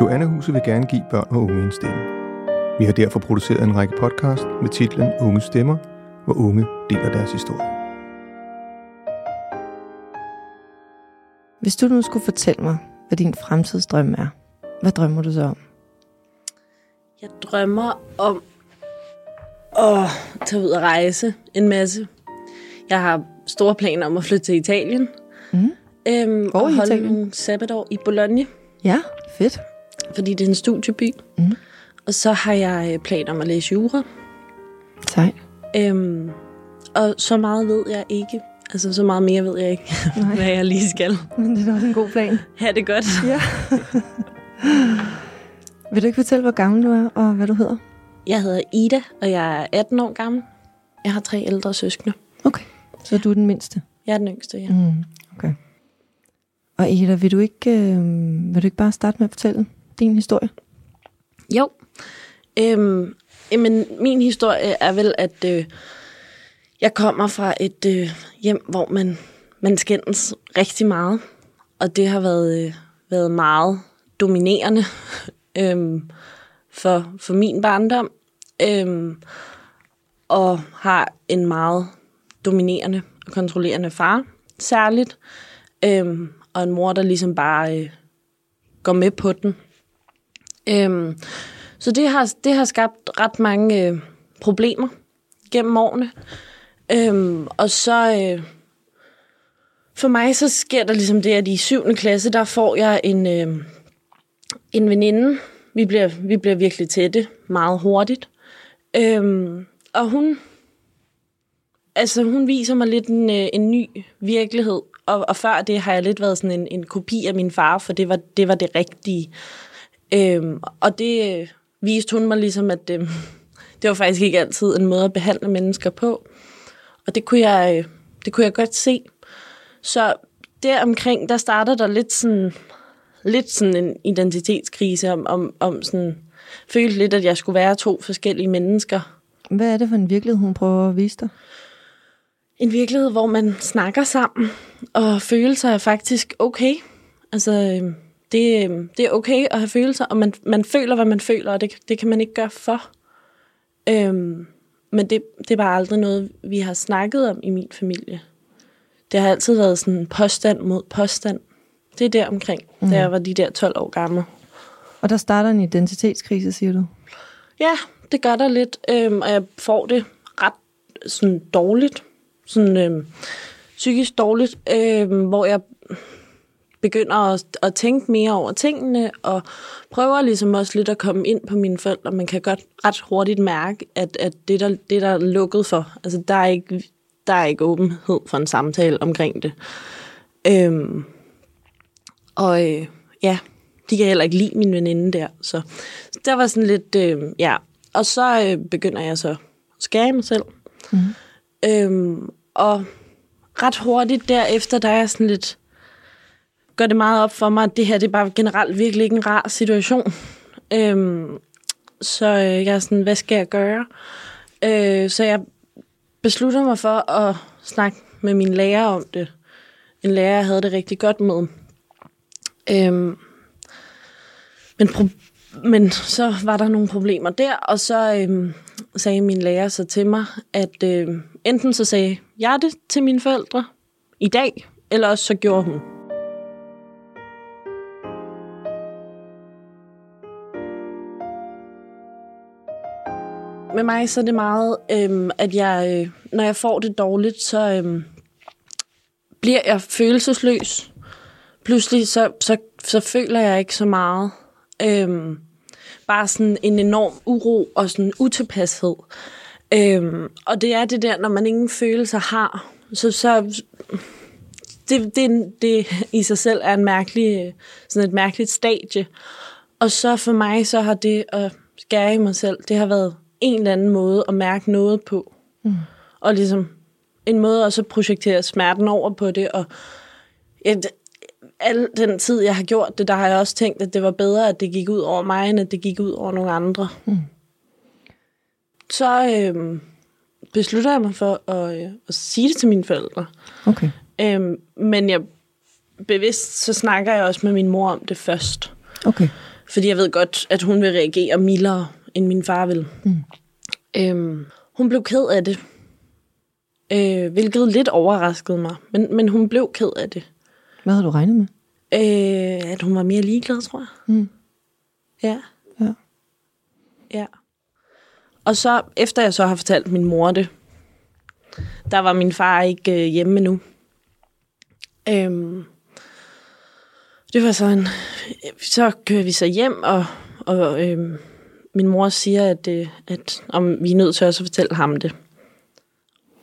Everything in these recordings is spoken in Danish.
Joanna-huset vil gerne give børn og unge en stemme. Vi har derfor produceret en række podcast med titlen Unge Stemmer, hvor unge deler deres historie. Hvis du nu skulle fortælle mig, hvad din fremtidsdrøm er, hvad drømmer du så om? Jeg drømmer om at tage ud og rejse en masse. Jeg har store planer om at flytte til Italien. Mm. Øhm, Hvor og i holde Italien? nogle sabbatår i Bologna, Ja, fedt. Fordi det er en studieby. Mm. Og så har jeg øh, planer om at læse jura. Sejt. Øhm, og så meget ved jeg ikke. Altså, så meget mere ved jeg ikke, Nej. hvad jeg lige skal. Men det er også en god plan. Ha' det godt. Ja. Vil du ikke fortælle, hvor gammel du er, og hvad du hedder? Jeg hedder Ida, og jeg er 18 år gammel. Jeg har tre ældre søskende. Okay. Så du er den mindste? Jeg er den yngste, ja. Mm. Okay. Og Ida, vil du, ikke, øh, vil du ikke bare starte med at fortælle din historie? Jo. Øhm, jamen, min historie er vel, at øh, jeg kommer fra et øh, hjem, hvor man, man skændes rigtig meget. Og det har været, øh, været meget dominerende øhm, for, for min barndom. Øhm, og har en meget dominerende og kontrollerende far, særligt. Øhm, og en mor, der ligesom bare øh, går med på den. Øhm, så det har, det har skabt ret mange øh, problemer gennem årene. Øhm, og så øh, for mig så sker der ligesom det, at i 7. klasse, der får jeg en, øh, en veninde. Vi bliver, vi bliver virkelig tætte meget hurtigt. Øhm, og hun, altså hun viser mig lidt en, øh, en ny virkelighed. Og, og før det har jeg lidt været sådan en, en kopi af min far, for det var det, var det rigtige. Øhm, og det øh, viste hun mig ligesom, at øh, det var faktisk ikke altid en måde at behandle mennesker på. Og det kunne jeg, øh, det kunne jeg godt se. Så deromkring, der starter der lidt sådan, lidt sådan en identitetskrise om, om, om sådan, følte lidt, at jeg skulle være to forskellige mennesker. Hvad er det for en virkelighed, hun prøver at vise dig? En virkelighed, hvor man snakker sammen, og følelser er faktisk okay. Altså, øh, det, øh, det er okay at have følelser, og man, man føler, hvad man føler, og det, det kan man ikke gøre for. Øhm, men det, det er bare aldrig noget, vi har snakket om i min familie. Det har altid været sådan påstand mod påstand. Det er der omkring, mm. da jeg var de der 12 år gammel. Og der starter en identitetskrise, siger du? Ja, det gør der lidt, øhm, og jeg får det ret sådan dårligt, sådan øhm, psykisk dårligt, øhm, hvor jeg begynder at, at tænke mere over tingene, og prøver ligesom også lidt at komme ind på mine forældre. Man kan godt ret hurtigt mærke, at, at det, der, det der er lukket for, altså der er ikke, der er ikke åbenhed for en samtale omkring det. Øhm, og øh, ja, de kan heller ikke lide min veninde der, så der var sådan lidt, øh, ja. Og så øh, begynder jeg så at skære mig selv. Mm. Øhm, og ret hurtigt derefter, der er jeg sådan lidt, gør det meget op for mig, at det her det er bare generelt virkelig ikke en rar situation. Øhm, så øh, jeg er sådan, hvad skal jeg gøre? Øh, så jeg beslutter mig for at snakke med min lærer om det. En lærer, jeg havde det rigtig godt med. Øhm, men, pro- men så var der nogle problemer der, og så øhm, sagde min lærer så til mig, at øhm, enten så sagde jeg det til mine forældre i dag, eller også så gjorde hun. Med mig så er det meget, øhm, at jeg, øh, når jeg får det dårligt, så øhm, bliver jeg følelsesløs. Pludselig så, så, så føler jeg ikke så meget. Øhm, bare sådan en enorm uro og sådan utilpashed. Øhm, og det er det der, når man ingen følelser har, så, så det, det, det i sig selv er en mærkelig, øh, sådan et mærkeligt stadie. Og så for mig, så har det at skære i mig selv, det har været en eller anden måde at mærke noget på. Mm. Og ligesom en måde også at projektere smerten over på det. Og det, al den tid, jeg har gjort det, der har jeg også tænkt, at det var bedre, at det gik ud over mig, end at det gik ud over nogle andre. Mm. Så øh, beslutter jeg mig for at, øh, at sige det til mine forældre. Okay. Øh, men jeg bevidst, så snakker jeg også med min mor om det først. Okay. Fordi jeg ved godt, at hun vil reagere mildere, end min far vil. Mm. Øhm, hun blev ked af det. Øh, hvilket lidt overraskede mig. Men, men hun blev ked af det. Hvad havde du regnet med? Øh, at hun var mere ligeglad, tror jeg. Mm. Ja. Ja. Ja. Og så, efter jeg så har fortalt min mor det, der var min far ikke øh, hjemme nu. Øhm, det var sådan, så kører vi så hjem, og, og øhm, min mor siger, at, øh, at om vi er nødt til også at fortælle ham det.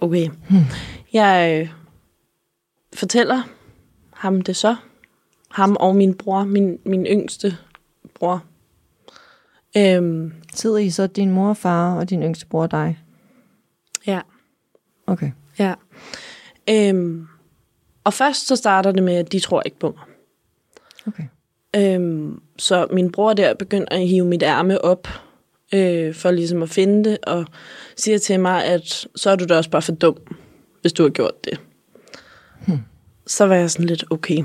Okay. Hmm. Jeg øh, fortæller ham det så. Ham og min bror, min, min yngste bror. Øhm, Sidder I så din mor, far og din yngste bror og dig? ja. Okay. Ja. Øhm, og først så starter det med, at de tror ikke på mig. Okay. Øhm, så min bror der begynder at hive mit ærme op, øh, for ligesom at finde det, og siger til mig, at så er du da også bare for dum, hvis du har gjort det. Hmm. Så var jeg sådan lidt, okay,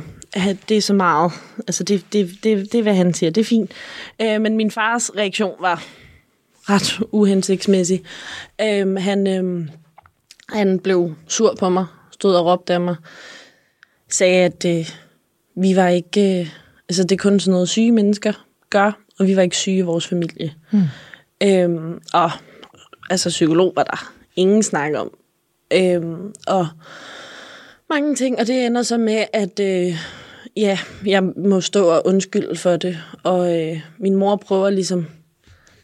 det er så meget. Altså, det, det, det, det er, hvad han siger, det er fint. Øh, men min fars reaktion var ret uhensigtsmæssig. Øh, han, øh, han blev sur på mig, stod og råbte af mig, sagde, at øh, vi var ikke... Øh, altså, det er kun sådan noget, syge mennesker gør, og vi var ikke syge i vores familie. Hmm. Øhm, og altså, psykolog var der ingen snak om. Øhm, og mange ting, og det ender så med, at øh, ja, jeg må stå og undskylde for det. Og øh, min mor prøver ligesom...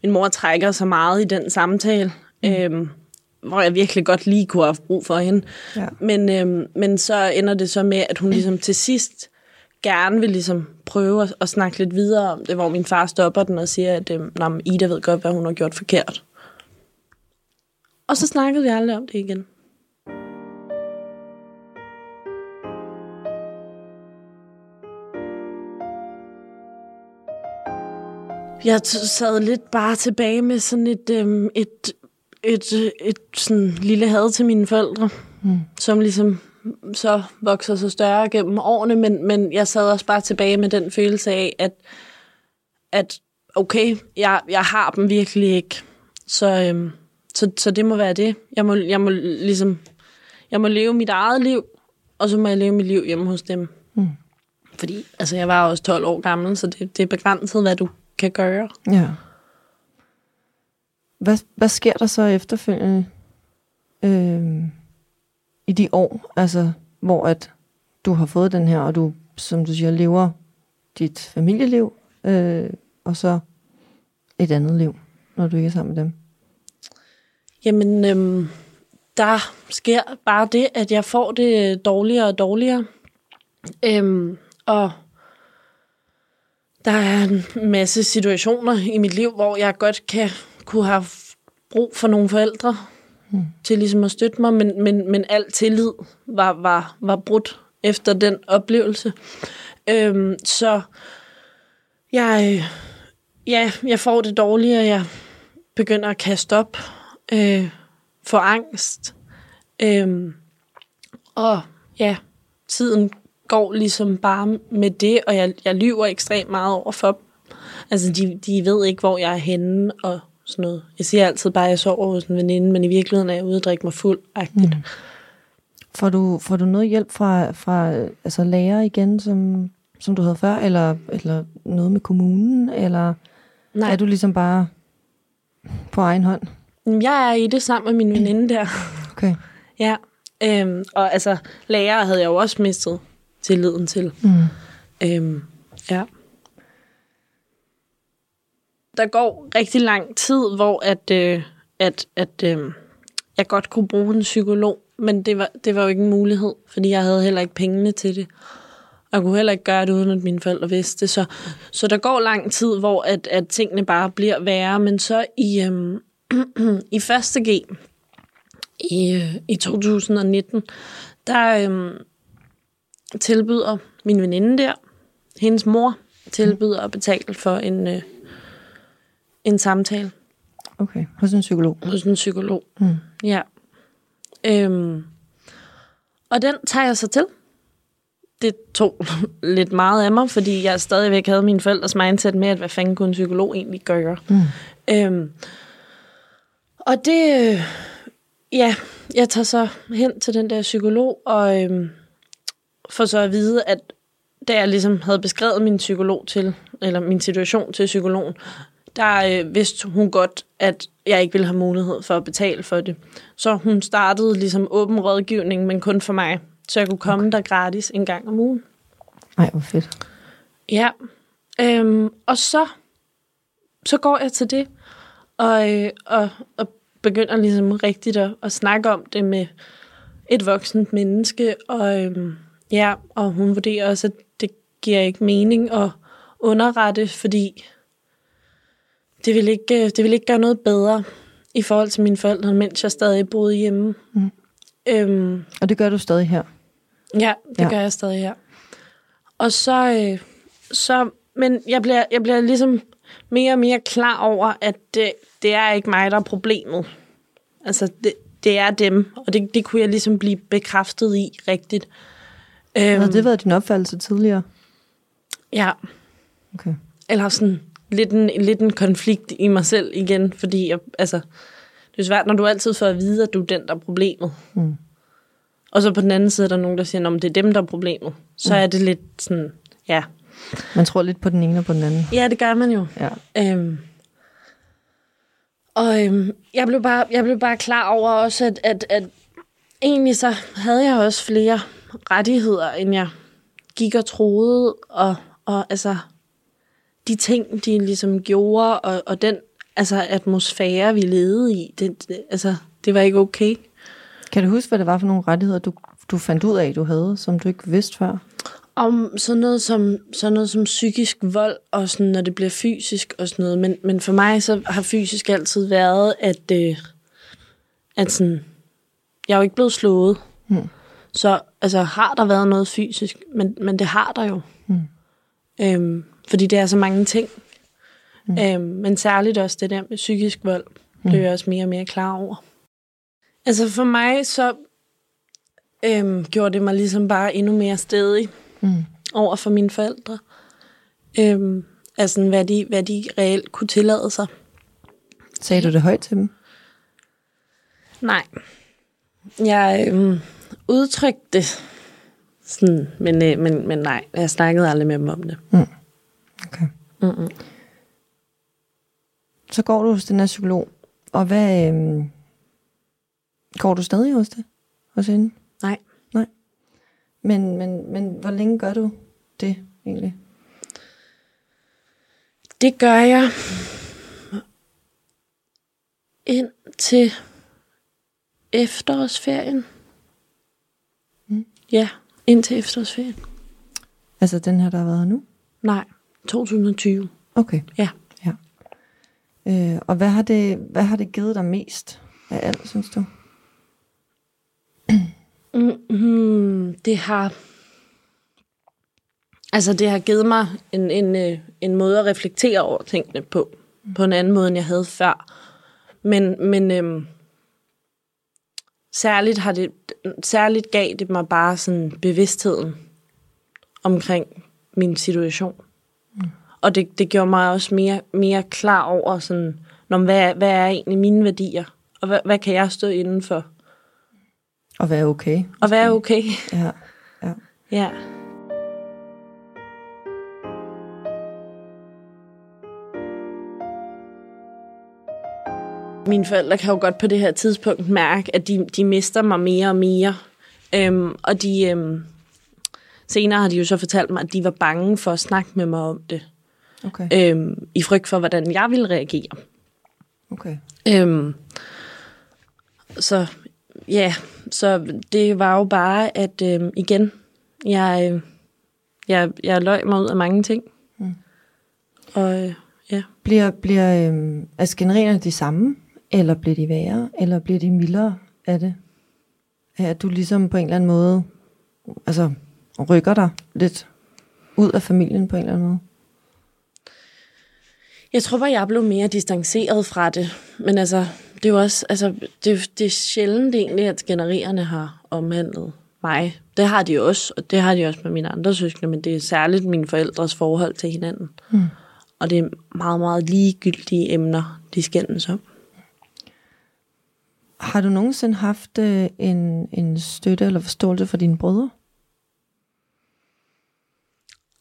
Min mor trækker så meget i den samtale, mm. øhm, hvor jeg virkelig godt lige kunne have haft brug for hende. Ja. Men, øhm, men så ender det så med, at hun ligesom til sidst gerne vil ligesom prøve at, at snakke lidt videre om det, hvor min far stopper den og siger, at men Ida ved godt, hvad hun har gjort forkert. Og så snakkede vi aldrig om det igen. Jeg sad lidt bare tilbage med sådan et, øhm, et, et, et, et sådan lille had til mine forældre, mm. som ligesom så vokser så større gennem årene, men, men jeg sad også bare tilbage med den følelse af, at, at okay, jeg, jeg har dem virkelig ikke. Så, øhm, så, så det må være det. Jeg må, jeg må ligesom, jeg må leve mit eget liv, og så må jeg leve mit liv hjemme hos dem. Mm. Fordi altså, jeg var også 12 år gammel, så det, det er begrænset, hvad du kan gøre. Ja. Hvad, hvad sker der så efterfølgende øh, i de år, altså hvor at du har fået den her, og du, som du siger, lever dit familieliv, øh, og så et andet liv, når du ikke er sammen med dem? Jamen, øhm, der sker bare det, at jeg får det dårligere og dårligere. Øhm, og der er en masse situationer i mit liv, hvor jeg godt kan kunne have brug for nogle forældre mm. til ligesom at støtte mig, men, men, men al tillid var, var, var brudt efter den oplevelse. Øhm, så jeg, ja, jeg får det dårligere, jeg begynder at kaste op, øh, får angst, øh, og ja, tiden går ligesom bare med det, og jeg, jeg lyver ekstremt meget over for dem. Altså, de, de ved ikke, hvor jeg er henne, og sådan noget. Jeg siger altid bare, at jeg sover hos en veninde, men i virkeligheden er jeg ude og drikke mig fuld. Mm. Får du, får du noget hjælp fra, fra altså lærer igen, som, som du havde før, eller, eller noget med kommunen, eller Nej. er du ligesom bare på egen hånd? Jeg er i det sammen med min veninde der. Okay. ja. Øhm, og altså, lærer havde jeg jo også mistet tilliden til. Mm. Øhm, ja. Der går rigtig lang tid, hvor at, øh, at, at øh, jeg godt kunne bruge en psykolog, men det var, det var jo ikke en mulighed, fordi jeg havde heller ikke pengene til det. Og jeg kunne heller ikke gøre det, uden at mine forældre vidste det. Så, så der går lang tid, hvor at, at tingene bare bliver værre, men så i, øhm, i første G i, øh, i 2019, der øhm, tilbyder min veninde der, hendes mor, tilbyder at betale for en, øh, en samtale Okay, hos en psykolog. hos en psykolog. Mm. Ja. Øhm, og den tager jeg så til. det tog lidt meget af mig, fordi jeg stadigvæk havde mine forældres mindset med, at hvad fanden kunne en psykolog egentlig gøre. Mm. Øhm, og det, øh, ja, jeg tager så hen til den der psykolog, og øhm, får så at vide, at da jeg ligesom havde beskrevet min psykolog til, eller min situation til psykologen, der øh, vidste hun godt, at jeg ikke ville have mulighed for at betale for det. Så hun startede ligesom åben rådgivning, men kun for mig. Så jeg kunne komme okay. der gratis en gang om ugen. Nej, hvor fedt. Ja. Øhm, og så, så går jeg til det, og, øh, og, og begynder ligesom rigtigt at, at snakke om det med et voksent menneske. Og, øhm, ja, og hun vurderer også, at det giver ikke mening at underrette, fordi det vil ikke, det vil ikke gøre noget bedre i forhold til mine forældre, mens jeg stadig boede hjemme. Mm. Øhm, og det gør du stadig her? Ja, det ja. gør jeg stadig her. Og så, øh, så men jeg bliver, jeg bliver ligesom mere og mere klar over, at det, det er ikke mig, der er problemet. Altså, det, det er dem, og det, det kunne jeg ligesom blive bekræftet i rigtigt. Øhm, Har det været din opfattelse tidligere? Ja. Okay. Eller sådan lidt en, lidt en konflikt i mig selv igen, fordi jeg, altså, det er svært, når du altid får at vide, at du er den, der er problemet. Mm. Og så på den anden side er der nogen, der siger, at det er dem, der er problemet. Så mm. er det lidt sådan, ja. Man tror lidt på den ene og på den anden. Ja, det gør man jo. Ja. Øhm, og øhm, jeg, blev bare, jeg blev bare klar over også, at, at, at egentlig så havde jeg også flere rettigheder, end jeg gik og troede. Og, og altså, de ting, de ligesom gjorde, og, og den altså, atmosfære, vi levede i, det, det, altså, det var ikke okay. Kan du huske, hvad det var for nogle rettigheder, du, du fandt ud af, du havde, som du ikke vidste før? Om sådan noget som, sådan noget som psykisk vold, og sådan, når det bliver fysisk og sådan noget. Men, men for mig så har fysisk altid været, at, øh, at sådan, jeg er jo ikke blevet slået. Hmm. Så altså, har der været noget fysisk, men, men det har der jo. Hmm. Øhm, fordi det er så mange ting. Hmm. Øhm, men særligt også det der med psykisk vold, mm. blev jeg også mere og mere klar over. Altså for mig så øhm, gjorde det mig ligesom bare endnu mere stedig mm. over for mine forældre. Øhm, altså hvad de, hvad de reelt kunne tillade sig. Sagde du det højt til dem? Nej. Jeg øhm, udtrykte det sådan, men, øh, men, men nej, jeg snakkede aldrig med dem om det. Mm. Okay. Mm-mm. Så går du hos den her psykolog, og hvad, øhm, Går du stadig hos det? Hos hende? Nej. Nej. Men, men, men hvor længe gør du det egentlig? Det gør jeg indtil efterårsferien. Mm. Ja, indtil efterårsferien. Altså den her, der har været her nu? Nej, 2020. Okay. Ja. ja. Øh, og hvad har, det, hvad har det givet dig mest af alt, synes du? Mm, det har... Altså, det har givet mig en, en, øh, en måde at reflektere over tingene på. På en anden måde, end jeg havde før. Men, men øhm, særligt, har det, særligt gav det mig bare sådan bevidstheden omkring min situation. Og det, det gjorde mig også mere, mere klar over, sådan, hvad, hvad er egentlig mine værdier? Og hvad, hvad kan jeg stå inden for? Og være okay. Og være okay. Ja. ja. ja. Mine forældre kan jo godt på det her tidspunkt mærke, at de, de mister mig mere og mere. Øhm, og de, øhm, senere har de jo så fortalt mig, at de var bange for at snakke med mig om det. Okay. Øhm, I frygt for, hvordan jeg ville reagere. Okay. Øhm, så ja, så det var jo bare, at øh, igen, jeg, øh, jeg, jeg løg mig ud af mange ting. Mm. Og øh, ja. Bliver, bliver øh, altså de samme, eller bliver de værre, eller bliver de mildere af det? At du ligesom på en eller anden måde, altså rykker dig lidt ud af familien på en eller anden måde? Jeg tror bare, jeg blev mere distanceret fra det. Men altså, det er jo også, altså, det, det er sjældent egentlig, at genererende har omhandlet mig. Det har de også, og det har de også med mine andre søskende, men det er særligt mine forældres forhold til hinanden. Mm. Og det er meget, meget ligegyldige emner, de skændes om. Har du nogensinde haft øh, en, en støtte eller forståelse for dine brødre?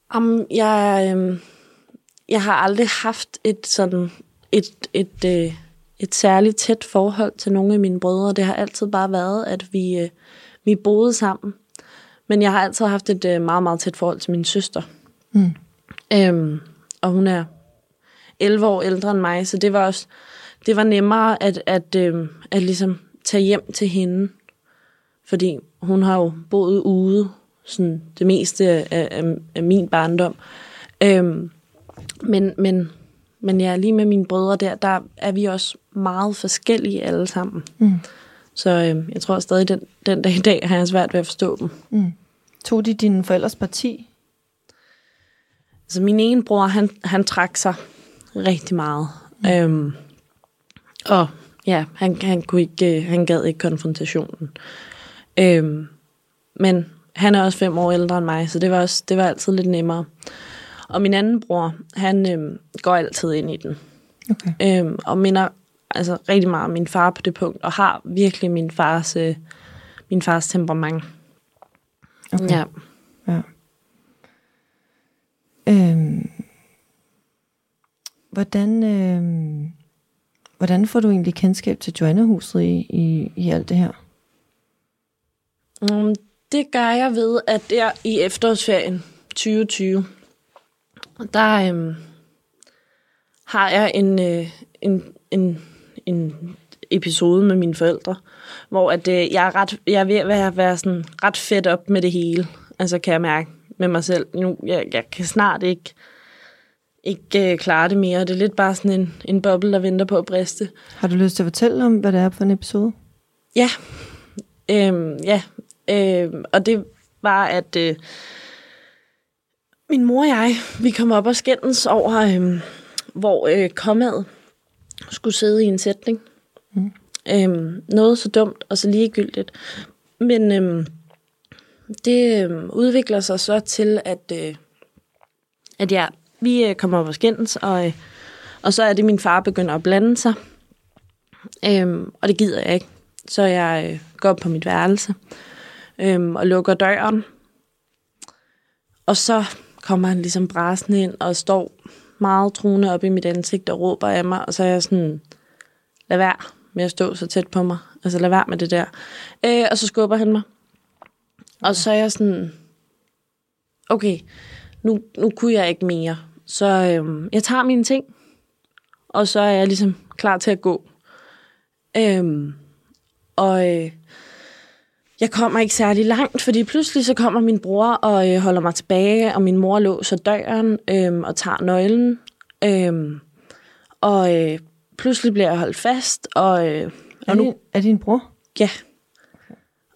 Om jeg, øh, jeg har aldrig haft et sådan et, et, øh, et særligt tæt forhold til nogle af mine brødre. Det har altid bare været, at vi, øh, vi boede sammen. Men jeg har altid haft et øh, meget, meget tæt forhold til min søster. Mm. Øhm, og hun er 11 år ældre end mig, så det var også det var nemmere at, at, øh, at ligesom tage hjem til hende. Fordi hun har jo boet ude sådan det meste af, af, af min barndom. Øhm, men, men, men ja, lige med mine brødre der, der er vi også meget forskellige alle sammen. Mm. Så øh, jeg tror stadig, den, den dag i dag har jeg svært ved at forstå dem. Mm. Tog de dine forældres parti? Altså min ene bror, han, han trak sig rigtig meget. Mm. Øhm, og ja, han, han, kunne ikke, øh, han gad ikke konfrontationen. Øhm, men han er også fem år ældre end mig, så det var, også, det var altid lidt nemmere. Og min anden bror, han øhm, går altid ind i den. Okay. Øhm, og minder altså rigtig meget om min far på det punkt, og har virkelig min fars, øh, min fars temperament. okay. Ja. Ja. Øhm, hvordan, øhm, hvordan får du egentlig kendskab til Joanna-huset i, i, i alt det her? Um, det gør jeg ved, at der i efterårsferien 2020, der øhm, har jeg en, øh, en, en, en episode med mine forældre, hvor at, øh, jeg, er ret, jeg er ved at være, være sådan ret fedt op med det hele. Altså kan jeg mærke med mig selv. Nu, jeg, jeg kan snart ikke, ikke øh, klare det mere. Det er lidt bare sådan en, en boble, der venter på at briste. Har du lyst til at fortælle om, hvad det er for en episode? Ja, øhm, ja. Øhm, og det var, at øh, min mor og jeg, vi kom op og skændes over, øh, hvor øh, kommet skulle sidde i en sætning. Mm. Øhm, noget så dumt og så ligegyldigt. Men øhm, det øhm, udvikler sig så til, at, øh, at ja, vi øh, kommer op og skændes, og, øh, og så er det, min far begynder at blande sig. Øhm, og det gider jeg ikke. Så jeg øh, går op på mit værelse øhm, og lukker døren. Og så kommer han ligesom brasen ind og står meget truende op i mit ansigt og råber af mig. Og så er jeg sådan, lad være med at stå så tæt på mig. Altså lad være med det der. Øh, og så skubber han mig. Og så er jeg sådan, okay, nu, nu kunne jeg ikke mere. Så øh, jeg tager mine ting, og så er jeg ligesom klar til at gå. Øh, og øh, jeg kommer ikke særlig langt, fordi pludselig så kommer min bror og øh, holder mig tilbage, og min mor låser døren øh, og tager nøglen. Øh, og øh, pludselig bliver jeg holdt fast, og, øh, Er, og nu, det, er din bror? ja.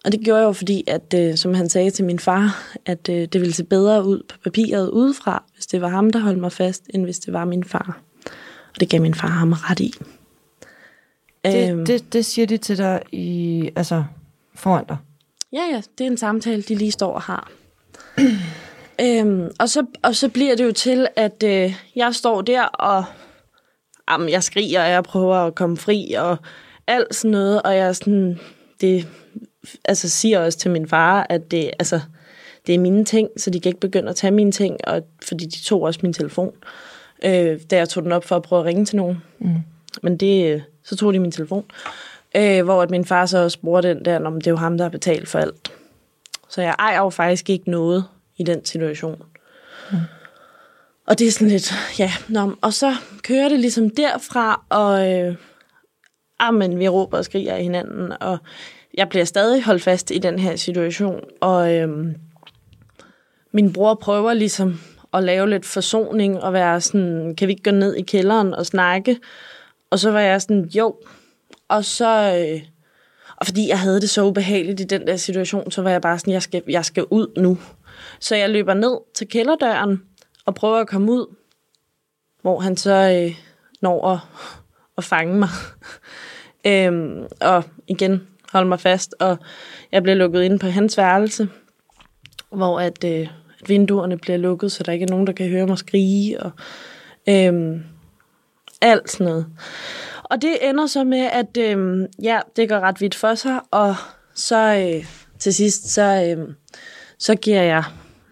Og det gjorde jeg jo, fordi, at, øh, som han sagde til min far, at øh, det ville se bedre ud på papiret udefra, hvis det var ham, der holdt mig fast, end hvis det var min far. Og det gav min far ham ret i. Det, Øhm, det, det siger de til dig i, altså, foran dig. Ja, ja, det er en samtale, de lige står og har. øhm, og, så, og så bliver det jo til, at øh, jeg står der, og jamen, jeg skriger, og jeg prøver at komme fri, og alt sådan noget, og jeg sådan, det, altså, siger også til min far, at det, altså, det er mine ting, så de kan ikke begynde at tage mine ting, og, fordi de tog også min telefon, øh, da jeg tog den op for at prøve at ringe til nogen. Mm. Men det, så tog de min telefon. Øh, hvor at min far så også bruger den der, om det er jo ham, der har betalt for alt. Så jeg ejer jo faktisk ikke noget i den situation. Mm. Og det er sådan lidt, ja, nå, og så kører det ligesom derfra, og øh, amen, vi råber og skriger af hinanden, og jeg bliver stadig holdt fast i den her situation, og øh, min bror prøver ligesom at lave lidt forsoning, og være sådan, kan vi ikke gå ned i kælderen og snakke? Og så var jeg sådan, jo. Og så, øh, og fordi jeg havde det så ubehageligt i den der situation, så var jeg bare sådan, jeg skal, jeg skal ud nu. Så jeg løber ned til kælderdøren og prøver at komme ud, hvor han så øh, når at, at fange mig. øhm, og igen holde mig fast, og jeg bliver lukket ind på hans værelse, hvor at, øh, at vinduerne bliver lukket, så der ikke er nogen, der kan høre mig skrige, og øhm, alt sådan noget. Og det ender så med, at øh, ja, det går ret vidt for sig, og så øh, til sidst, så, øh, så giver jeg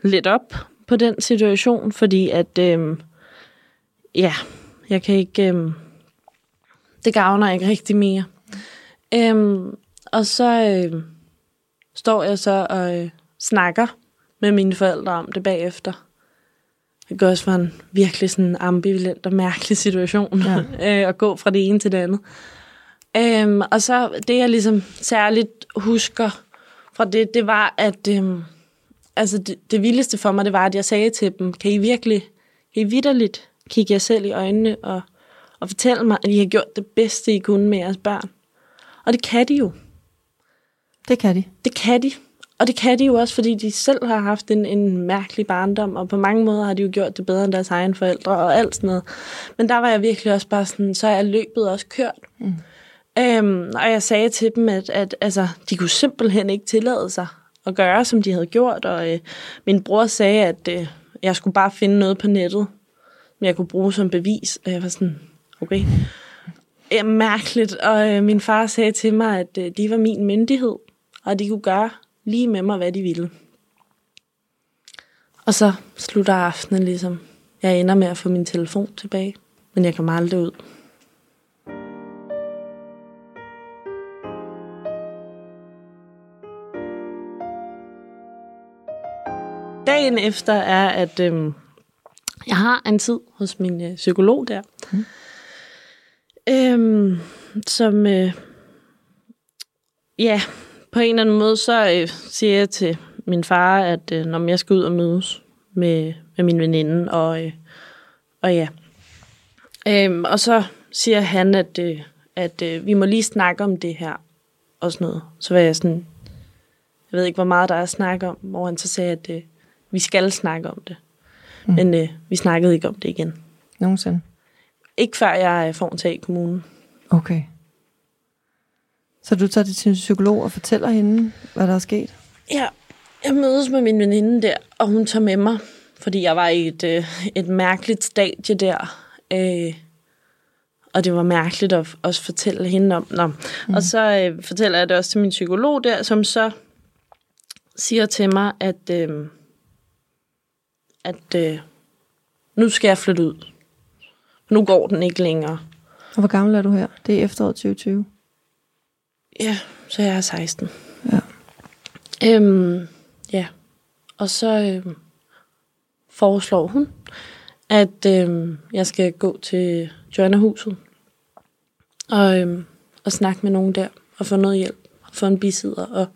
lidt op på den situation, fordi at, øh, ja, jeg kan ikke, øh, det gavner ikke rigtig mere. Øh, og så øh, står jeg så og øh, snakker med mine forældre om det bagefter. Det går også for en virkelig sådan ambivalent og mærkelig situation ja. øh, at gå fra det ene til det andet. Øhm, og så det, jeg ligesom særligt husker fra det, det var, at øhm, altså det, det vildeste for mig, det var, at jeg sagde til dem, kan I virkelig, kan I vidderligt kigge jer selv i øjnene og, og fortælle mig, at I har gjort det bedste, I kunne med jeres børn? Og det kan de jo. Det kan de. Det kan de. Og det kan de jo også, fordi de selv har haft en, en mærkelig barndom, og på mange måder har de jo gjort det bedre end deres egne forældre og alt sådan noget. Men der var jeg virkelig også bare sådan, så er løbet også kørt. Mm. Øhm, og jeg sagde til dem, at, at altså, de kunne simpelthen ikke tillade sig at gøre, som de havde gjort. Og øh, min bror sagde, at øh, jeg skulle bare finde noget på nettet, som jeg kunne bruge som bevis. Og jeg var sådan, okay. Ja, mærkeligt. Og øh, min far sagde til mig, at øh, de var min myndighed, og de kunne gøre lige med mig, hvad de ville. Og så slutter aftenen ligesom. Jeg ender med at få min telefon tilbage, men jeg kommer aldrig ud. Dagen efter er, at øhm, jeg har en tid hos min øh, psykolog der, mm. øhm, som øh, ja, på en eller anden måde, så øh, siger jeg til min far, at øh, når jeg skal ud og mødes med, med min veninde, og, øh, og ja. Øhm, og så siger han, at, øh, at øh, vi må lige snakke om det her, og sådan noget. Så var jeg sådan, jeg ved ikke, hvor meget der er at snakke om, hvor han så sagde, at øh, vi skal snakke om det. Mm. Men øh, vi snakkede ikke om det igen. Nogensinde? Ikke før jeg øh, får en tag i kommunen. Okay. Så du tager det til en psykolog og fortæller hende, hvad der er sket? Ja, jeg mødes med min veninde der, og hun tager med mig, fordi jeg var i et, øh, et mærkeligt stadie der. Øh, og det var mærkeligt at også fortælle hende om. Nå. Mm. Og så øh, fortæller jeg det også til min psykolog der, som så siger til mig, at, øh, at øh, nu skal jeg flytte ud. Nu går den ikke længere. Og hvor gammel er du her? Det er efteråret 2020. Ja, så jeg er 16. Ja. Øhm, ja. Og så øhm, foreslår hun, at øhm, jeg skal gå til Joanna-huset og, øhm, og snakke med nogen der og få noget hjælp og få en bisidder. Og...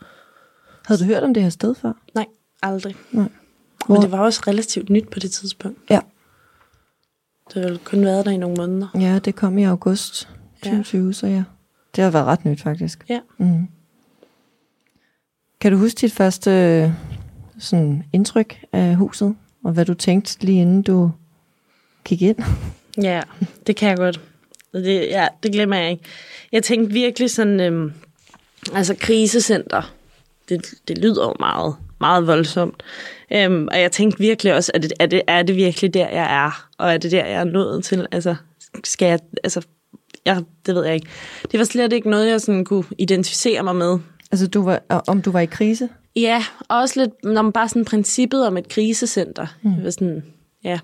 Havde du hørt om det her sted før? Nej, aldrig. Nej. Hvor? Men det var også relativt nyt på det tidspunkt. Ja. Det har kun været der i nogle måneder. Ja, det kom i august 2020, ja. så ja. Det har været ret nyt, faktisk. Ja. Mm. Kan du huske dit første sådan, indtryk af huset, og hvad du tænkte lige inden du gik ind? Ja, det kan jeg godt. Det, ja, det glemmer jeg ikke. Jeg tænkte virkelig sådan, øhm, altså krisecenter, det, det lyder jo meget, meget voldsomt. Øhm, og jeg tænkte virkelig også, er det, er, det, er det virkelig der, jeg er? Og er det der, jeg er nået til? Altså, skal jeg, altså, jeg, det ved jeg ikke. Det var slet ikke noget, jeg sådan kunne identificere mig med. Altså, du var, om du var i krise? Ja, også lidt, når man bare sådan princippet om et krisecenter. Mm. Var sådan, ja.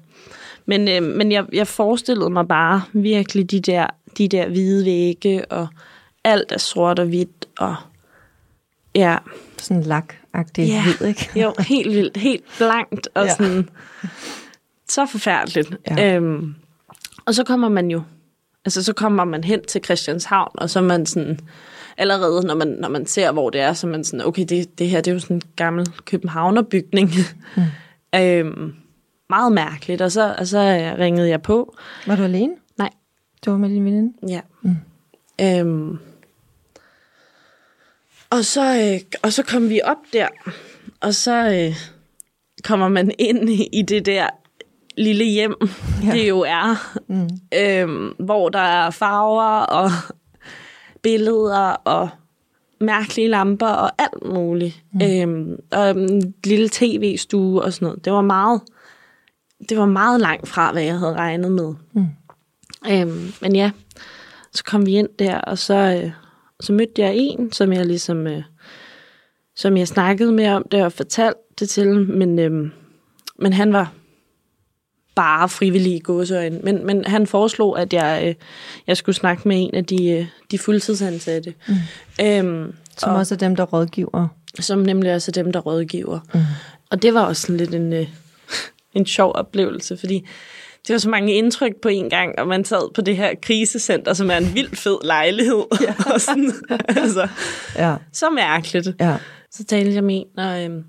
Men, øh, men jeg, jeg forestillede mig bare virkelig de der, de der hvide vægge, og alt er sort og hvidt, og ja. Sådan lak-agtigt ja. hvid, ikke? jo, helt vildt, helt blankt, og ja. sådan, så forfærdeligt. Ja. Øhm, og så kommer man jo Altså, så kommer man hen til Christianshavn, og så er man sådan, allerede når man, når man ser, hvor det er, så er man sådan, okay, det, det her, det er jo sådan en gammel Københavnerbygning. Mm. øhm, meget mærkeligt, og så, og så ringede jeg på. Var du alene? Nej. Du var med din veninde? Ja. Mm. Øhm, og, så, øh, og så kom vi op der, og så øh, kommer man ind i det der lille hjem, ja. det jo er. Mm. Øhm, hvor der er farver og billeder og mærkelige lamper og alt muligt. Mm. Øhm, og en lille tv-stue og sådan noget. Det var meget, det var meget langt fra, hvad jeg havde regnet med. Mm. Øhm, men ja, så kom vi ind der, og så, øh, så mødte jeg en, som jeg ligesom, øh, som jeg snakkede med om det og fortalte det til, men, øh, men han var bare frivillig i gåsøjne. Men, men han foreslog, at jeg, øh, jeg skulle snakke med en af de, øh, de fuldtidsansatte. Mm. Øhm, Som og, også er dem, der rådgiver. som nemlig også er dem, der rådgiver. Mm. Og det var også sådan lidt en, øh, en sjov oplevelse, fordi det var så mange indtryk på en gang, og man sad på det her krisecenter, som er en vildt fed lejlighed. Ja. og sådan, altså, Ja, så mærkeligt. ja. Så talte jeg med en, og, øhm,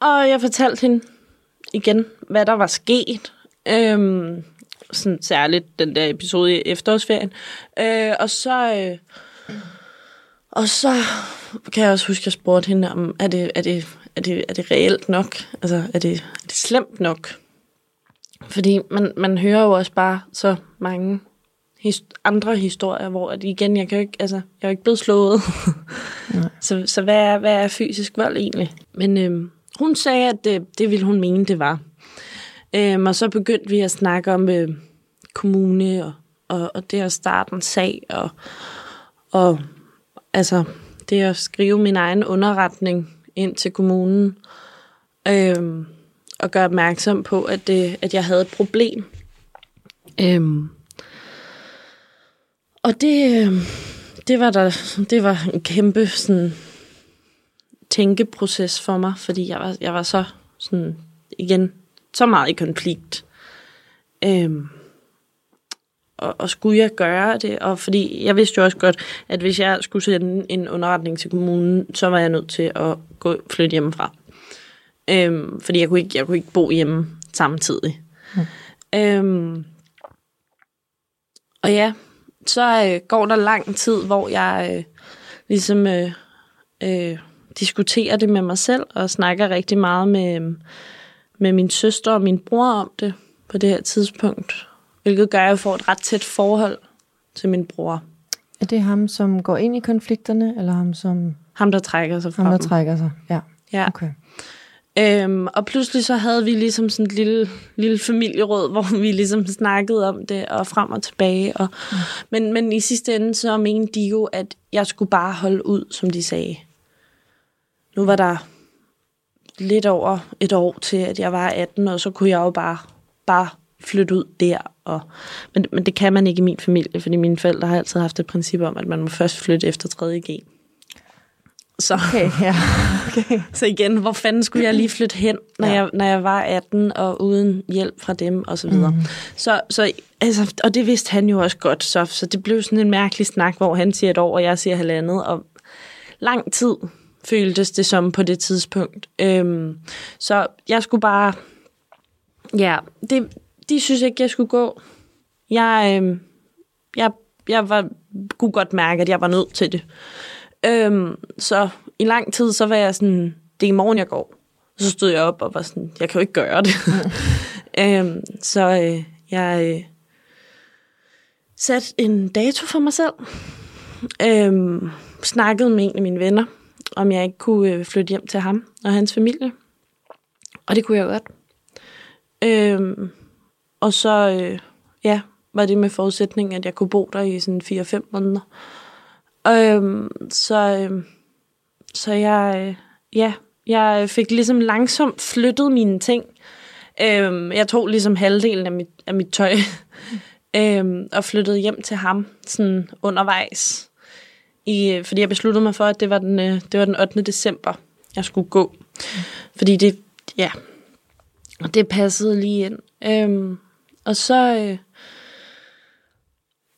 og jeg fortalte hende igen, hvad der var sket. Øhm, sådan særligt den der episode i efterårsferien. Øh, og så... Øh, og så kan jeg også huske, at jeg spurgte hende, om er det, er det, er det, er det reelt nok? Altså, er det, er det slemt nok? Fordi man, man hører jo også bare så mange his, andre historier, hvor at igen, jeg kan jo ikke, altså, jeg er jo ikke blevet slået. så, så hvad er, hvad er fysisk vold egentlig? Men øhm, hun sagde, at det, det ville hun mene, det var. Øhm, og så begyndte vi at snakke om øh, kommune og, og, og det at starte en sag og, og altså det at skrive min egen underretning ind til kommunen øhm, og gøre opmærksom på, at, det, at jeg havde et problem. Øhm, og det, øhm, det var der, det var en kæmpe sådan, tænkeproces for mig, fordi jeg var, jeg var så sådan, igen, så meget i konflikt. Øhm, og, og skulle jeg gøre det? Og fordi jeg vidste jo også godt, at hvis jeg skulle sende en underretning til kommunen, så var jeg nødt til at gå flytte hjemmefra. Øhm, fordi jeg kunne, ikke, jeg kunne ikke bo hjemme samtidig. Mm. Øhm, og ja, så øh, går der lang tid, hvor jeg øh, ligesom øh, øh, diskuterer det med mig selv, og snakker rigtig meget med, med min søster og min bror om det på det her tidspunkt. Hvilket gør, at jeg får et ret tæt forhold til min bror. Er det ham, som går ind i konflikterne, eller ham, som Ham, der trækker sig fra ham, der dem. trækker sig? Ja, Ja. okay. Øhm, og pludselig så havde vi ligesom sådan et lille, lille familieråd, hvor vi ligesom snakkede om det, og frem og tilbage. Og, mm. men, men i sidste ende, så mente de jo, at jeg skulle bare holde ud, som de sagde. Nu var der lidt over et år til, at jeg var 18, og så kunne jeg jo bare, bare flytte ud der. Og, men, men det kan man ikke i min familie, fordi mine forældre har altid haft et princip om, at man må først flytte efter 3. G. Så, Okay, ja. Okay. så igen, hvor fanden skulle jeg lige flytte hen, når, Ja. ja. jeg, når jeg var 18 og uden hjælp fra dem og så videre. Mm. Så, så altså, og det vidste han jo også godt, så, så det blev sådan en mærkelig snak, hvor han siger et år, og jeg siger halvandet, og lang tid føltes det som på det tidspunkt. Øhm, så jeg skulle bare, ja, det, de synes ikke, jeg skulle gå. Jeg, øhm, jeg, jeg var, kunne godt mærke, at jeg var nødt til det. Øhm, så i lang tid, så var jeg sådan, det er i morgen, jeg går. Så stod jeg op og var sådan, jeg kan jo ikke gøre det. øhm, så øh, jeg øh, satte en dato for mig selv. Øhm, snakkede med en af mine venner, om jeg ikke kunne øh, flytte hjem til ham og hans familie. Og det kunne jeg godt. Øhm, og så, øh, ja, var det med forudsætning, at jeg kunne bo der i sådan 4-5 måneder. Øhm, så, øh, så jeg, øh, ja, jeg fik ligesom langsomt flyttet mine ting. Øhm, jeg tog ligesom halvdelen af mit, af mit tøj øhm, og flyttede hjem til ham sådan undervejs. I, fordi jeg besluttede mig for, at det var den, øh, det var den 8. december, jeg skulle gå. Fordi det, ja, og det passede lige ind. Øhm, og så øh,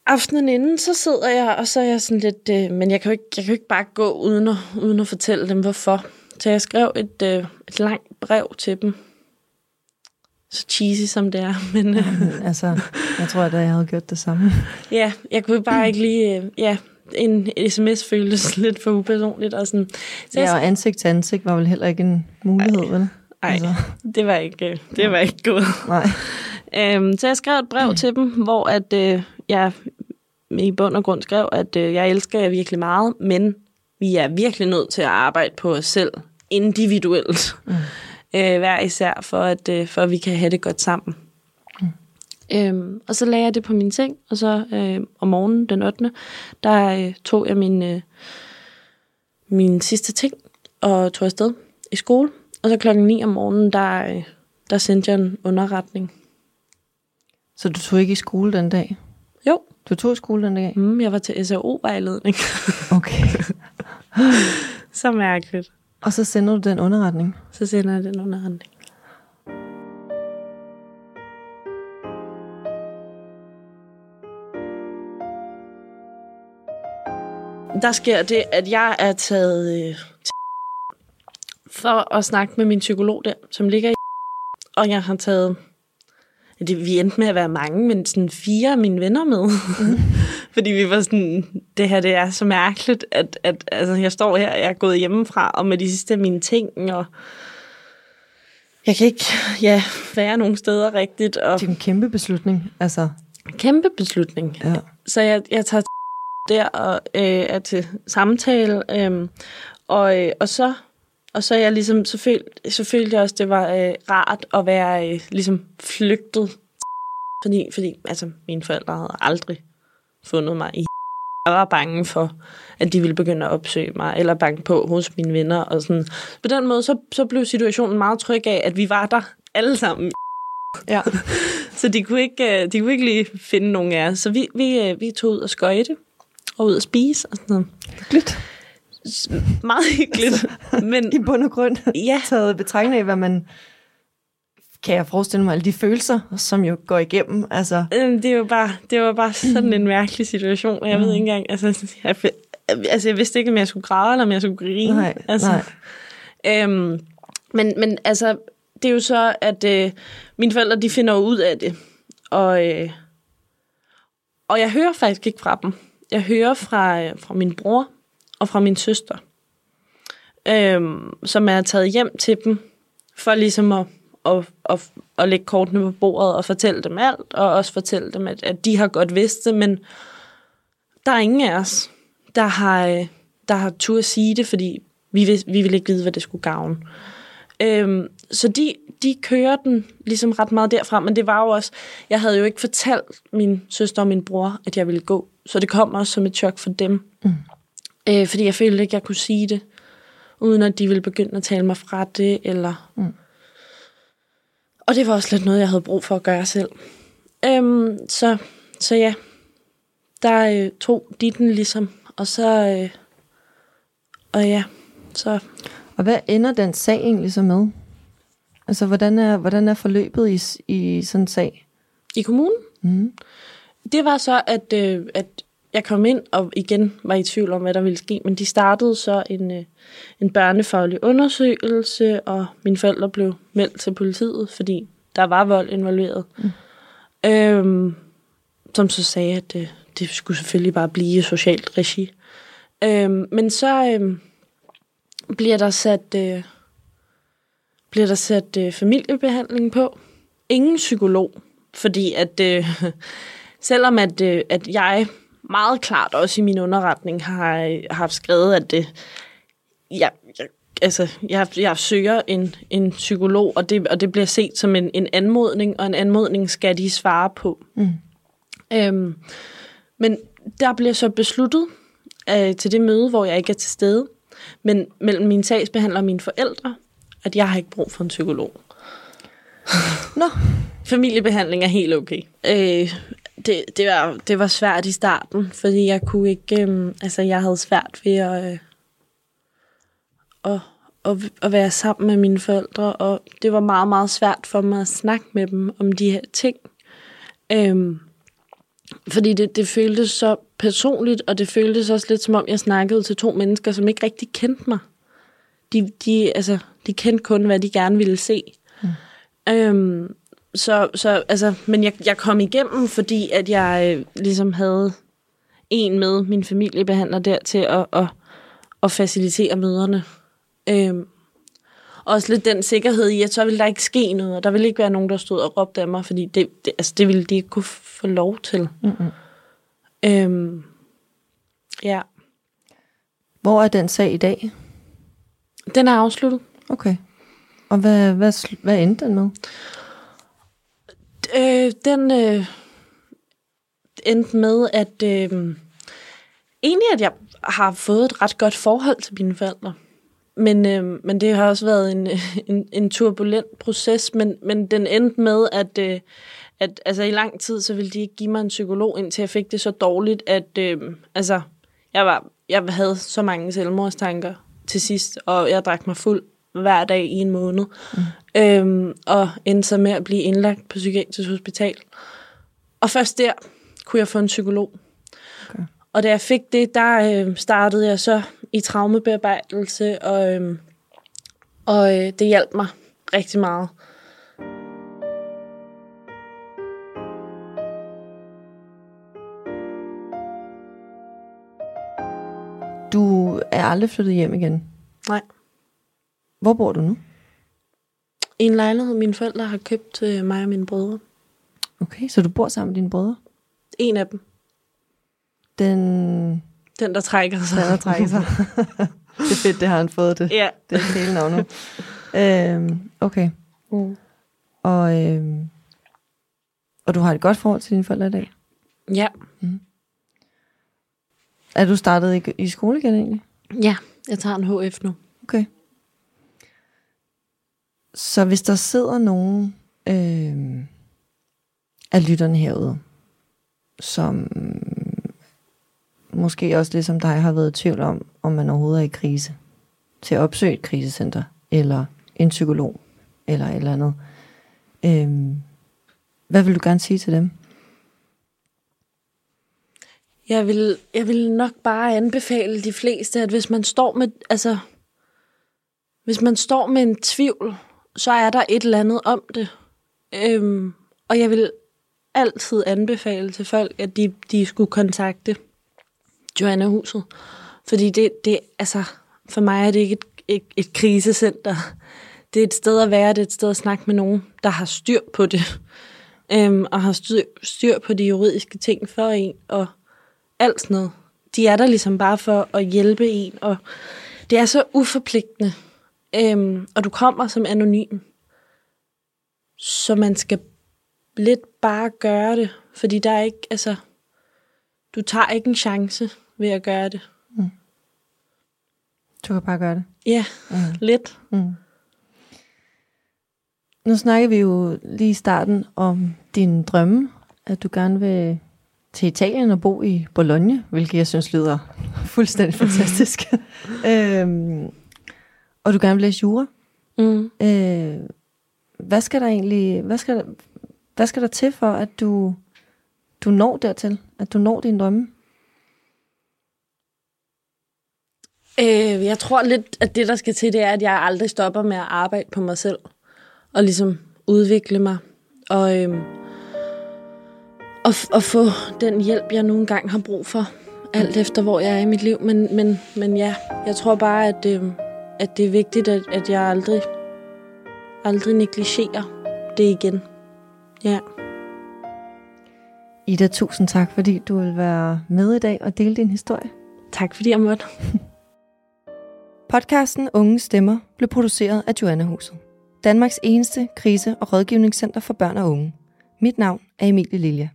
aftenen inden, så sidder jeg, og så er jeg sådan lidt, øh, men jeg kan, jo ikke, jeg kan jo ikke bare gå uden at, uden at fortælle dem, hvorfor. Så jeg skrev et, øh, et langt brev til dem. Så cheesy som det er, men øh, altså, jeg tror, at jeg havde gjort det samme. ja, jeg kunne bare ikke lige, øh, ja, en sms føltes lidt for upersonligt. Og sådan. Så Ja, og ansigt til ansigt var vel heller ikke en mulighed, vel? ej, altså. det var ikke, øh, det var ikke godt. Nej. Øhm, så jeg skrev et brev til dem, hvor at, øh, jeg i bund og grund skrev, at øh, jeg elsker jer virkelig meget, men vi er virkelig nødt til at arbejde på os selv individuelt. Mm. Øh, hver især, for at, øh, for at vi kan have det godt sammen. Øhm, og så lagde jeg det på min seng, og så øh, om morgenen den 8. der øh, tog jeg min, øh, min sidste ting og tog afsted i skole. Og så klokken 9 om morgenen, der, øh, der sendte jeg en underretning. Så du tog ikke i skole den dag? Jo. Du tog i skole den dag? Mm, jeg var til SAO-vejledning. Okay. så mærkeligt. Og så sender du den underretning? Så sender jeg den underretning. Der sker det, at jeg er taget øh, til for at snakke med min psykolog der, som ligger i og jeg har taget det, vi endte med at være mange, men sådan fire af mine venner med. Mm. Fordi vi var sådan, det her det er så mærkeligt, at, at altså, jeg står her, jeg er gået hjemmefra, og med de sidste af mine ting, og jeg kan ikke ja, være nogen steder rigtigt. Og Det er en kæmpe beslutning. Altså, kæmpe beslutning. ja. Så jeg, jeg tager der og øh, er til samtale, øh, og, øh, og så og så er jeg ligesom, så følte, så følte jeg også, det var øh, rart at være øh, ligesom flygtet. Fordi, fordi altså, mine forældre havde aldrig fundet mig i jeg var bange for, at de ville begynde at opsøge mig, eller banke på hos mine venner. Og sådan. På den måde, så, så blev situationen meget tryg af, at vi var der alle sammen. ja. Så de kunne ikke, øh, de kunne ikke lige finde nogen af os. Så vi, vi, øh, vi tog ud og skøjte, og ud og spise og sådan noget. Hyggeligt. Meget hyggeligt. Men I bund og grund. ja, Taget betragtning af, hvad man kan jeg forestille mig, alle de følelser, som jo går igennem. Altså, Øhm, det var bare, det var bare sådan en mærkelig situation, og jeg ved ikke engang, altså jeg, altså jeg vidste ikke, om jeg skulle græde, eller om jeg skulle grine. Nej, altså, nej. Øhm, men, men altså, det er jo så, at øh, mine forældre, de finder jo ud af det, og, øh, og jeg hører faktisk ikke fra dem. Jeg hører fra, øh, fra min bror og fra min søster, øhm, som er taget hjem til dem, for ligesom at, at, at, at lægge kortene på bordet og fortælle dem alt, og også fortælle dem, at, at de har godt vidst det, men der er ingen af os, der har, øh, der har tur at sige det, fordi vi vil, vi vil ikke vide, hvad det skulle gavne. Øhm, så de, de kører den ligesom ret meget derfra, men det var jo også, jeg havde jo ikke fortalt min søster og min bror, at jeg ville gå, så det kom også som et chok for dem. Mm. Øh, fordi jeg følte ikke, jeg kunne sige det, uden at de ville begynde at tale mig fra det, eller... Mm. Og det var også lidt noget, jeg havde brug for at gøre selv. Øhm, så, så ja, der øh, tog de den ligesom, og så... Øh, og ja, så og hvad ender den sag egentlig så med? Altså, hvordan er, hvordan er forløbet i, i sådan en sag? i kommunen, Mm. Det var så, at, øh, at jeg kom ind og igen var i tvivl om, hvad der ville ske, men de startede så en, øh, en børnefaglig undersøgelse, og mine forældre blev meldt til politiet, fordi der var vold involveret. Mm. Øhm, som så sagde, at det, det skulle selvfølgelig bare blive socialt regi. Øhm, men så øhm, bliver der sat, øh, bliver der sat øh, familiebehandling på. Ingen psykolog, fordi at øh, selvom at, øh, at jeg meget klart også i min underretning har, øh, har skrevet, at det, jeg, jeg, altså, jeg, jeg søger en, en psykolog, og det, og det bliver set som en, en anmodning, og en anmodning skal de svare på. Mm. Øhm, men der bliver så besluttet øh, til det møde, hvor jeg ikke er til stede, men mellem min sagsbehandler og mine forældre, at jeg har ikke brug for en psykolog. Nå, Familiebehandling er helt okay. Øh, det, det, var, det var svært i starten, fordi jeg kunne ikke... Øh, altså, jeg havde svært ved at, øh, at, at, at være sammen med mine forældre, og det var meget, meget svært for mig at snakke med dem om de her ting. Øh, fordi det, det føltes så personligt, og det føltes også lidt som om, jeg snakkede til to mennesker, som ikke rigtig kendte mig. De, de, altså, de kendte kun, hvad de gerne ville se. Mm. Øhm, så, så, altså, men jeg, jeg kom igennem, fordi at jeg øh, ligesom havde en med min familiebehandler der til at, at, at facilitere møderne. Øhm, også lidt den sikkerhed i, at så ville der ikke ske noget, og der ville ikke være nogen, der stod og råbte af mig, fordi det, det, altså, det ville de ikke kunne få lov til. Mm-mm. Øhm, ja. Hvor er den sag i dag? Den er afsluttet. Okay. Og hvad, hvad, hvad endte den med? Øh, den øh, endte med, at øh, egentlig, at jeg har fået et ret godt forhold til mine forældre. Men, øh, men det har også været en, en, en turbulent proces, men, men den endte med, at, øh, at altså, i lang tid, så ville de ikke give mig en psykolog, indtil jeg fik det så dårligt, at øh, altså, jeg, var, jeg havde så mange selvmordstanker til sidst, og jeg drak mig fuld hver dag i en måned, mm. øhm, og endte så med at blive indlagt på psykiatrisk hospital. Og først der kunne jeg få en psykolog. Okay. Og da jeg fik det, der øh, startede jeg så i traumebearbejdelse, og, øh, og øh, det hjalp mig rigtig meget. Du er aldrig flyttet hjem igen. Nej. Hvor bor du nu? I en lejlighed, mine forældre har købt til mig og mine brødre. Okay, så du bor sammen med dine brødre? En af dem. Den, Den, der trækker sig. den der trækker sig. det er fedt, det har han fået det. Ja. Det er hele navn nu. øhm, okay. Mm. Og, øhm, og du har et godt forhold til dine forældre i dag? Ja. Er du startet i, i skole igen egentlig? Ja, jeg tager en HF nu. Okay. Så hvis der sidder nogen øh, af lytterne herude, som måske også ligesom dig har været i tvivl om, om man overhovedet er i krise, til at opsøge et krisecenter, eller en psykolog, eller et eller andet. Øh, hvad vil du gerne sige til dem? Jeg vil, jeg vil nok bare anbefale de fleste, at hvis man står med, altså, hvis man står med en tvivl, så er der et eller andet om det. Øhm, og jeg vil altid anbefale til folk, at de, de skulle kontakte Joanna Huset. Fordi det, det, altså, for mig er det ikke et, et, et krisecenter. Det er et sted at være, det er et sted at snakke med nogen, der har styr på det. Øhm, og har styr, styr på de juridiske ting for en, og alt sådan noget. De er der ligesom bare for at hjælpe en, og det er så uforpligtende. Øhm, og du kommer som anonym. Så man skal lidt bare gøre det, fordi der er ikke, altså, du tager ikke en chance ved at gøre det. Du kan bare gøre det. Ja, Mm. lidt. Mm. Nu snakker vi jo lige i starten om din drømme, at du gerne vil til Italien og bo i Bologna, hvilket jeg synes lyder fuldstændig fantastisk. øhm, og du gerne vil læse jura. Mm. Øh, hvad skal der egentlig, hvad skal der, hvad skal der til for, at du, du når dertil, at du når din drømme? Øh, jeg tror lidt, at det, der skal til, det er, at jeg aldrig stopper med at arbejde på mig selv. Og ligesom udvikle mig. Og, øhm, og, og få den hjælp, jeg nogle gange har brug for. Alt efter, hvor jeg er i mit liv. Men, men, men ja, jeg tror bare, at, øhm, at det er vigtigt, at, at jeg aldrig, aldrig negligerer det igen. Ja. Ida, tusind tak, fordi du vil være med i dag og dele din historie. Tak fordi jeg måtte. Podcasten Unge Stemmer blev produceret af Joanna Huset. Danmarks eneste krise- og rådgivningscenter for børn og unge. Mit navn er Emilie Lilja.